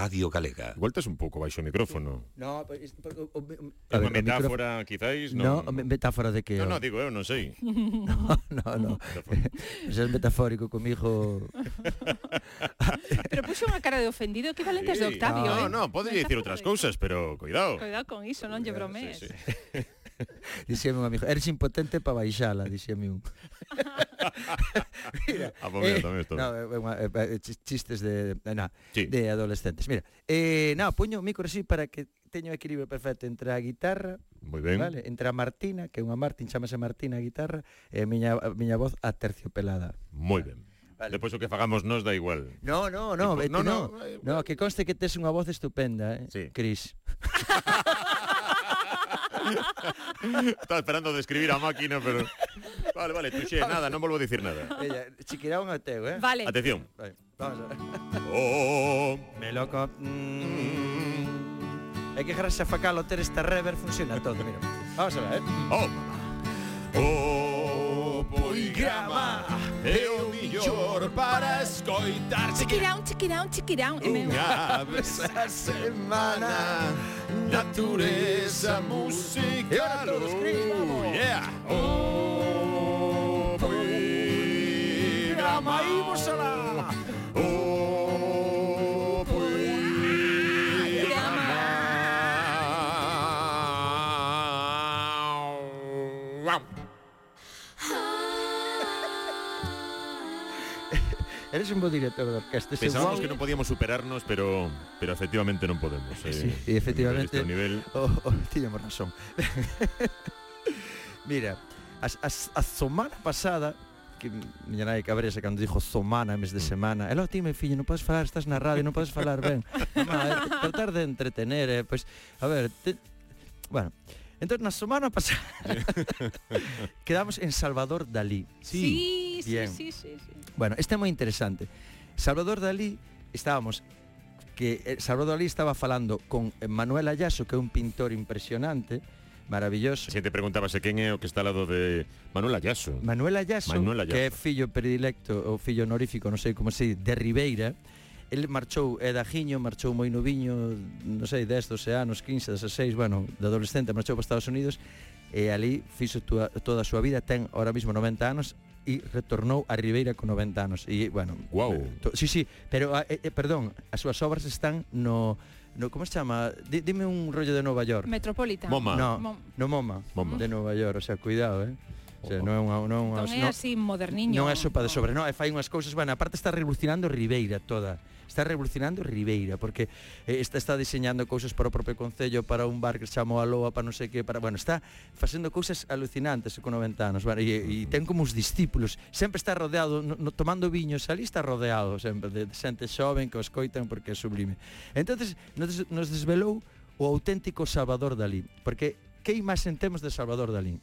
Radio Galega. Voltas un pouco baixo o micrófono. No, pois, o, o, o, é unha metáfora, micro... quizáis, non? No, metáfora de que... No, no, digo eu, non sei. no, no, no. Ser metafórico comigo... pero puxo unha cara de ofendido equivalente sí. de Octavio, no, eh? No, no, podría dicir outras cousas, pero cuidado. Cuidado con iso, non lle bromees. Sí, sí. Dixeme un amigo, eres impotente para baixala, dixeme un. Ah, mira, eh, no, eh, eh, eh chistes de, na, sí. de adolescentes. Mira, eh, no, poño o micro así para que teño o equilibrio perfecto entre a guitarra, Muy ben. Vale, entre a Martina, que é unha Martín, chamase Martina a guitarra, e a miña, a miña voz a terciopelada. Moi ben. Vale. Depois o que fagamos nos da igual. No, no, no, tipo, vete, no, no, no, eh, eh. no, que conste que tes unha voz estupenda, eh, sí. Cris. Estaba esperando describir a máquina, pero... Vale, vale, tuxe, nada, non volvo a dicir nada. Ella, chiquirá un teu, eh? Vale. Atención. Vale, vamos a ver. Oh, Me loco. Mm. É que gracias a facalo ter esta rever funciona todo, mira. Vamos a ver, eh? oh, mamá. Oh, poigrama é o millor para escoitar Chiquirán, chiquirán, chiquirán. E meu. Unha vez a semana Natureza musical vamos. Yeah Oh, Eres un buen director de orquesta. Pensábamos igual... que no podíamos superarnos, pero, pero efectivamente no podemos. Eh, sí, y efectivamente. Este nivel... Oh, oh, tenemos razón. Mira, as, as, a semana pasada que miña nai cabrese cando dixo zomana en vez de mm. semana. Ela, ti, me fillo, non podes falar, estás na radio, non podes falar ben. Mamá, eh, tratar de entretener, eh, pois, a ver, te... bueno, Entón, na semana pasada quedamos en Salvador Dalí. Sí. sí sí, sí, sí, sí, Bueno, este é moi interesante. Salvador Dalí, estábamos que eh, Salvador Dalí estaba falando con Manuel Ayaso, que é un pintor impresionante, maravilloso. Se te preguntabas quen é o que está ao lado de Manuel Ayaso. Manuel Ayaso, Manuel Ayaso. que é fillo predilecto ou fillo honorífico, non sei como se di, de Ribeira, el marchou é da Giño, marchou moi noviño, non sei, 10, 12 anos, 15, 16, bueno, de adolescente marchou para Estados Unidos e ali fixo tua, toda a súa vida, ten ahora mismo 90 anos e retornou a Ribeira con 90 anos e bueno, wow. Eh, to, sí, sí, pero ah, eh, eh, perdón, as súas obras están no No, como se chama? D dime un rollo de Nova York. Metropolitan. MoMA. No, Mom no MoMA, MoMA, de Nova York, o sea, cuidado, eh. Se, non é unha, non, entón non é así non, moderniño. Non é sopa de sobre, non, e fai unhas cousas, bueno, aparte está revolucionando Ribeira toda. Está revolucionando Ribeira porque eh, está está diseñando cousas para o propio concello, para un bar que se chama Aloa, para non sei que, para, bueno, está facendo cousas alucinantes con 90 anos, bueno, e, e ten como os discípulos, sempre está rodeado no, no, tomando viños, ali está rodeado sempre de, de xente xoven que o escoitan porque é sublime. Entonces, nos, nos desvelou o auténtico Salvador Dalí, porque que imaxen temos de Salvador Dalí?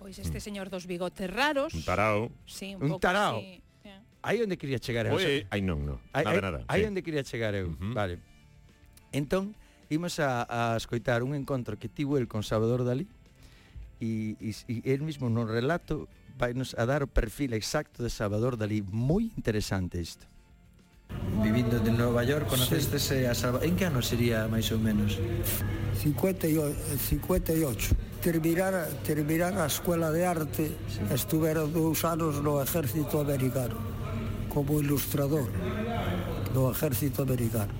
Pois este señor dos bigotes raros. Un tarao. Sí, Un un, pouco tarao. así. eh. Aí onde quería chegar eu. o sea, Oye, ai non, non. Aí, Nada, aí, nada. aí sí. onde quería chegar eu, Ujú. vale. Entón, imos a, a escoitar un encontro que tivo el con Salvador Dalí e, e, e el mismo no relato vai nos a dar o perfil exacto de Salvador Dalí. Moi interesante isto. Vivindo de Nova York, conocestese sí. a Salvador. En que ano sería máis ou menos? 58, 58. Terminar, terminar a Escuela de Arte, sí. estuvera dous anos no Ejército Americano, como ilustrador do Ejército Americano.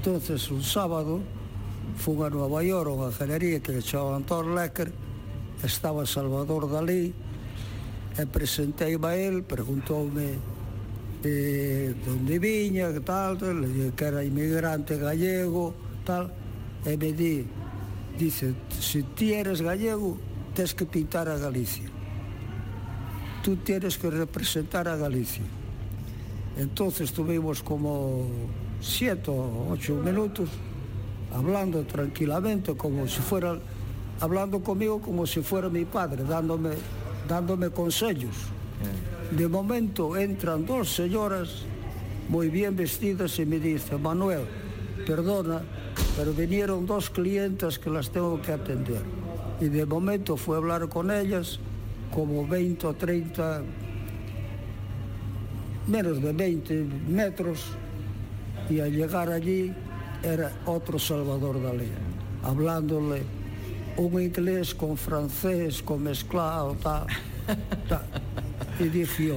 entonces un sábado, fun a Nova York, unha galería que le chamaban Thor Lecker, estaba Salvador Dalí, e presentei a él, preguntoume de onde viña, que tal, que era inmigrante gallego, tal, e me di, dice, si ti eres gallego, tes que pintar a Galicia. Tú tienes que representar a Galicia. Entonces tuvimos como siete o ocho minutos hablando tranquilamente como si fuera hablando conmigo como si fuera mi padre dándome dándome consejos de momento entran dos señoras muy bien vestidas y me dice Manuel perdona pero vinieron dos clientes que las tengo que atender y de momento fue a hablar con ellas como 20 o 30 menos de 20 metros Y al llegar allí era otro Salvador Dalí, hablándole un inglés con francés, con mezclado, tal, tal. e dicía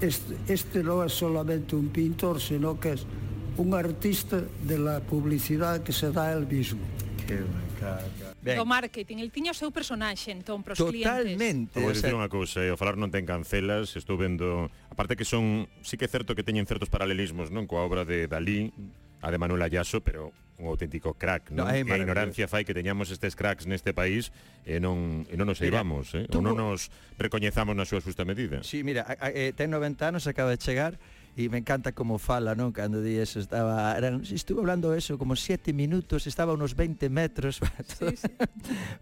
este, este non é solamente un pintor, sino que é un artista de la publicidade que se dá el mismo. Que. Ben. Do marketing, el tiña o seu personaxe entón pros Totalmente. clientes. Totalmente. Vou dicir unha cousa, eh, o falar non ten cancelas, estou vendo, aparte que son, sí que é certo que teñen certos paralelismos, non, coa obra de Dalí, a de Manuel Ayaso, pero un auténtico crack, non? No, é a ignorancia fai que teñamos estes cracks neste país e non e non nos eivamos, eh? Tú... ou non nos recoñezamos na súa xusta medida. Sí, mira, a, a, eh, ten 90 anos, acaba de chegar e me encanta como fala, non? Cando di eso, estaba, eran, estuve hablando eso como 7 minutos, estaba a unos 20 metros. Sí, sí.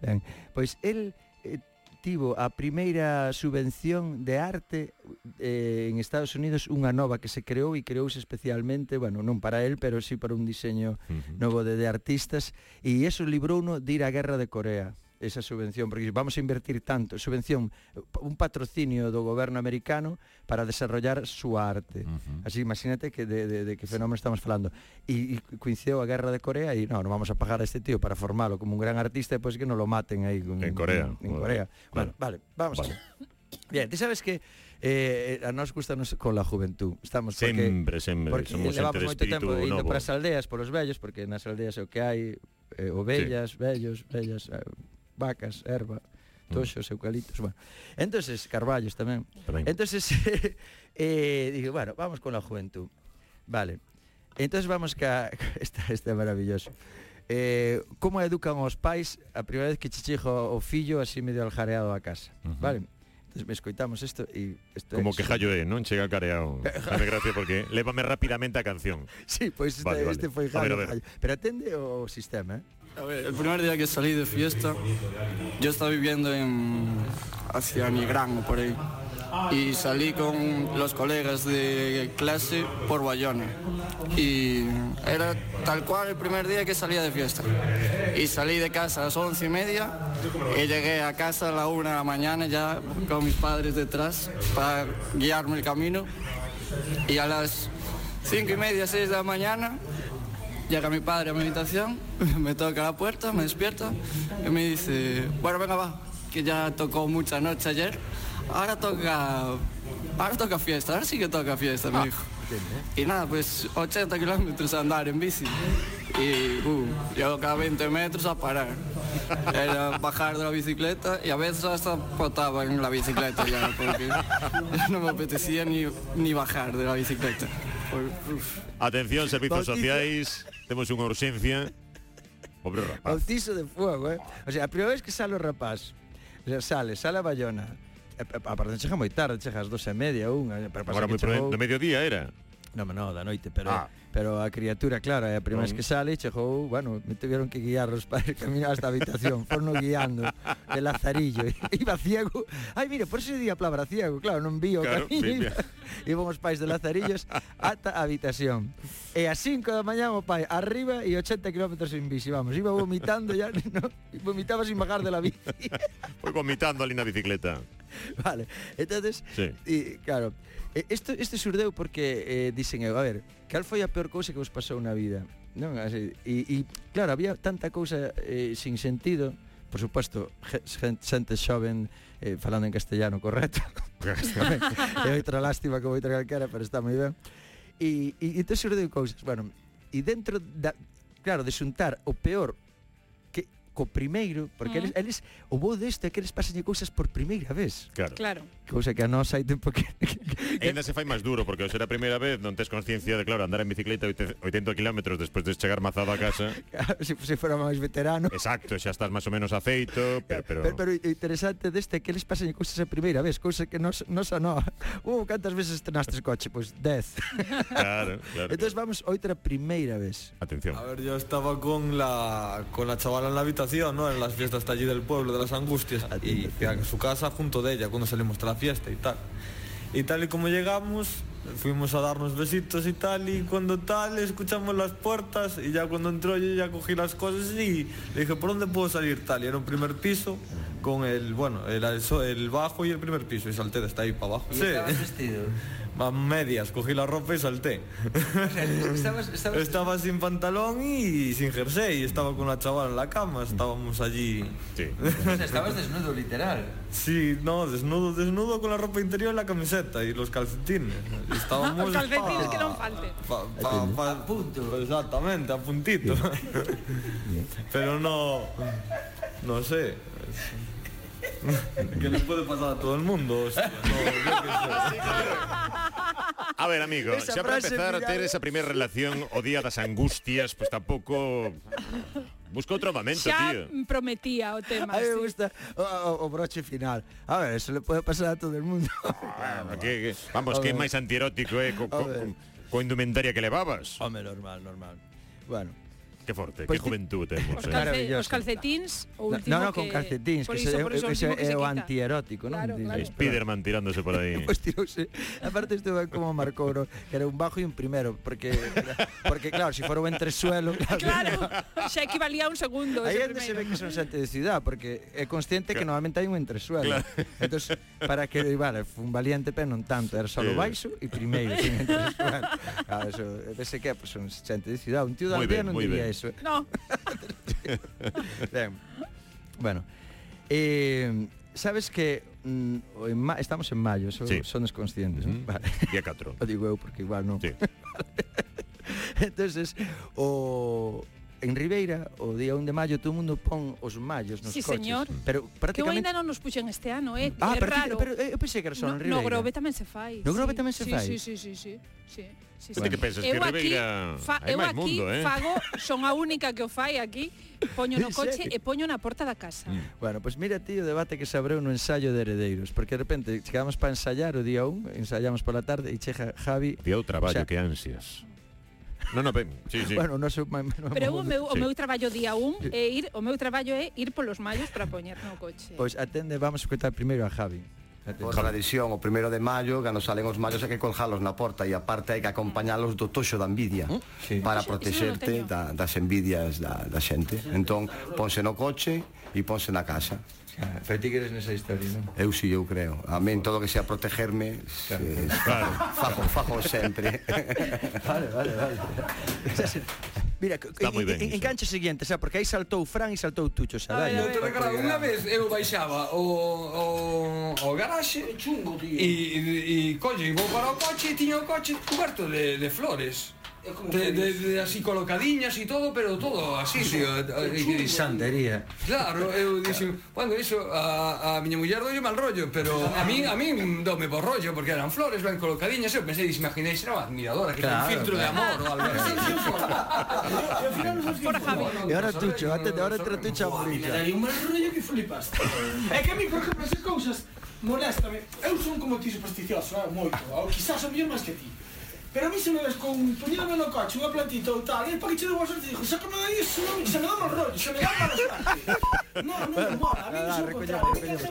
ben, pois el eh, obtivo a primeira subvención de arte eh, en Estados Unidos unha nova que se creou e creouse especialmente, bueno, non para el, pero sí para un diseño uh -huh. novo de, de artistas e iso librouno de ir á Guerra de Corea esa subvención, porque vamos a invertir tanto, subvención, un patrocinio do goberno americano para desarrollar su arte. Uh -huh. Así, imagínate que de, de, de que fenómeno estamos falando. E, e coincidiu a guerra de Corea e no, non vamos a pagar a este tío para formalo como un gran artista e pois que non lo maten aí. Con, en Corea. En, en bueno, Corea. Claro. Bueno, vale, vamos. Vale. Bien, ti sabes que eh, a nos gustanos con la juventud. Estamos porque, sempre, sempre. Porque Somos levamos moito tempo novo. indo para as aldeas, polos vellos, porque nas aldeas é o que hai, eh, ovellas, sí. vellos, vellas, eh, vacas, erva, toxos, eucaliptos, bueno. Entonces, carballos tamén. tamén. Entonces, eh, eh, dije, bueno, vamos con la juventud. Vale. Entonces vamos ca... Esta, esta é maravilloso. Eh, como educan os pais a primeira vez que chichijo o fillo así medio aljareado a casa. Uh -huh. Vale. Entonces me escoitamos isto e isto Como que jallo é, non chega careado. Dame gracia porque lévame rapidamente a canción. Sí, pois pues vale, este, vale. este foi jallo. Pero atende o sistema, eh? El primer día que salí de fiesta, yo estaba viviendo en hacia Nigrán por ahí. Y salí con los colegas de clase por Bayona. Y era tal cual el primer día que salía de fiesta. Y salí de casa a las once y media y llegué a casa a la una de la mañana ya con mis padres detrás para guiarme el camino. Y a las cinco y media, seis de la mañana Llega mi padre a mi habitación, me toca la puerta, me despierta y me dice, bueno, venga, va, que ya tocó mucha noche ayer, ahora toca, ahora toca fiesta, ahora sí que toca fiesta, me dijo. Y nada, pues 80 kilómetros a andar en bici. Y uh, yo cada 20 metros a parar. Era bajar de la bicicleta y a veces hasta potaba en la bicicleta ya, porque no me apetecía ni, ni bajar de la bicicleta. Atención, servizos Bautizo. temos unha urxencia. Pobre rapaz. Bautizo de fuego, eh? O sea, a primeira vez que sale o rapaz, o sea, sale, sale a Bayona, eh, eh, aparte chega moi tarde, chega ás dos e media, unha. Pero pasa Agora moi chegou... do mediodía era. Non, non, da noite, pero ah. pero a criatura, claro, é a primeira vez que sale, chegou, bueno, me tuvieron que guiar os padres caminar hasta a habitación, forno guiando, de lazarillo, iba ciego, ai, mira, por ese día a palabra ciego, claro, non vi o claro, camiño, iban os pais de lazarillos ata a habitación. E a 5 da mañá o pai arriba e 80 km en bici, vamos, iba vomitando, ya, no, vomitaba sin bajar de la bici. Foi vomitando ali na bicicleta. vale. Entonces, sí. y, claro, isto, este surdeu porque eh, dicen eu, a ver, cal foi a peor cousa que vos pasou na vida? Non, así, e, e claro, había tanta cousa eh, sin sentido, por suposto, xente xoven eh, falando en castellano correcto. é outra lástima como outra calquera, pero está moi ben. E, e, e te surdeu cousas, bueno, e dentro da, claro, de xuntar o peor co primeiro, porque mm. eles, eles o bo deste é que eles pasan cousas por primeira vez. Claro. claro. Cousa que a nós hai tempo que... Ainda se fai máis duro, porque se era a primeira vez non tes consciencia de, claro, andar en bicicleta 80 km despois de chegar mazado a casa. Claro, se, se fora máis veterano. Exacto, xa estás máis ou menos aceito, pero... Pero, pero, pero interesante deste é que eles pasan cousas a primeira vez, cousa que nos, nos a no. Uh, cantas veces estrenaste coche? Pois pues 10. Claro, claro. Entón claro. vamos outra primeira vez. Atención. A ver, yo estaba con la, con la chavala en la habitación ¿no? En las fiestas de allí del pueblo, de las Angustias. Y a su casa junto de ella, cuando salimos de la fiesta y tal. Y tal y como llegamos, fuimos a darnos besitos y tal, y cuando tal, escuchamos las puertas, y ya cuando entró yo ya cogí las cosas y le dije, ¿por dónde puedo salir tal? Y era un primer piso con el, bueno, el, el bajo y el primer piso, y salté desde ahí para abajo. vestido? A medias, cogí la ropa y salté. Estabas, estabas... Estaba sin pantalón y sin jersey, estaba con la chavala en la cama, estábamos allí. Sí. estabas desnudo, literal. Sí, no, desnudo, desnudo con la ropa interior y la camiseta y los calcetines. Estábamos Os calcetines pa- que non falten. pa- pa- pa- A punto. Exactamente, a puntito. Pero no, no sé. que le puede pasar a todo el mundo. Hostia, no, a ver, amigo, esa xa para empezar a ter esa primeira relación o día das angustias, pois pues tampouco Busca outro momento, xa tío. prometía o tema. A mí sí. gusta o, o, broche final. A ver, eso le pode pasar a todo el mundo. Ah, que, que, vamos, a que é máis antierótico, eh, co, co, co, co indumentaria que levabas. Home, normal, normal. Bueno, Que forte, pois pues que juventud temos. Os, eh. calce, eh? os o último No, no, con calcetins, que, que ese, ese, que é o antierótico, claro, non? Claro. Spiderman tirándose por aí. pois pues tirouse. Aparte estuve como marcou, no? que era un bajo e un primero, porque porque claro, se si fora o entresuelo... Claro, claro xa equivalía a un segundo. Aí onde se ve que son xente de ciudad, porque é consciente claro. que normalmente hai un entresuelo. Claro. Entonces, para que, vale, un valiente, pero non tanto, era só sí. baixo e primeiro, sin entresuelo. Claro, eso, ese que pues, son xente de ciudad, un tío da aldea non diría eso. ¿eh? No. ben, bueno. Eh, sabes que mm, en ma estamos en maio, so, sí. son desconscientes, mm -hmm. ¿no? vale. Día 4. o digo eu porque igual non. Sí. Entonces, o en Ribeira, o día 1 de maio, todo mundo pon os mallos nos sí, coches. señor. Pero prácticamente... Que ainda non nos puxen este ano, eh? Ah, é raro. Pero, eh, eu pensei que era só no, en Ribeira. No Grove tamén se fai. No Grove sí. tamén se sí, fai? Sí, sí, sí, sí. sí. Sí, sí. Bueno. que pensas eu que Ribeira fa, eu aquí mundo, eh? fago, son a única que o fai aquí, poño no coche e poño na porta da casa. Mm. Bueno, pois pues mira ti o debate que se abreu no ensayo de heredeiros, porque de repente chegamos para ensayar o día 1, ensayamos pola tarde e chega Javi. Día o traballo o sea, que ansias. No, non, sí, sí. Bueno, non se, me, non Pero eu, o meu, sí. o meu traballo día un é ir, o meu traballo é ir polos mallos para poñer no coche. Pois atende, vamos a escutar primeiro a Javi. Por tradición, o primeiro de maio, cando salen os mallos, hai que colgalos na porta e aparte hai que acompañalos do toxo da envidia hm? sí. para protexerte da, das envidias da, da xente. Entón, ponse no coche e ponse na casa. Pero ti queres nesa historia, non? Eu si, sí, eu creo. A men todo que sea protegerme, claro. Se, claro. fajo, fajo sempre. vale, vale, vale. Mira, Está en, ben, en, en cancha seguinte, xa, porque aí saltou Fran e saltou Tucho, xa, dai. Outro recado, unha vez eu baixaba o o, o garaxe chungo, tío. E e colle, vou para o coche e tiña o coche coberto de, de flores de, de, de, así colocadiñas e todo, pero todo así, tío, que santería. Claro, eu dixen, bueno, iso a, a miña muller dolle mal rollo, pero a min a min dome bo rollo porque eran flores ben colocadiñas, eu pensei, imaginei era unha admiradora, que claro, un filtro claro. de amor ou algo así. E agora tucho, antes de agora tratucha bonita. Dai un mal rollo que flipaste. É que a mí, por exemplo, esas cousas moléstame. Eu son como ti supersticioso, eh, moito, ou quizás o mellor máis que ti. Pero a mí se me ves con poñéndome no coche unha plantita ou tal, eh, e para que che debo a sorte, dixo, sácame de aí, se, me, se me dá mal rollo, se me dá mal sorte. No, non me mola, a mí non se o contrario, a mí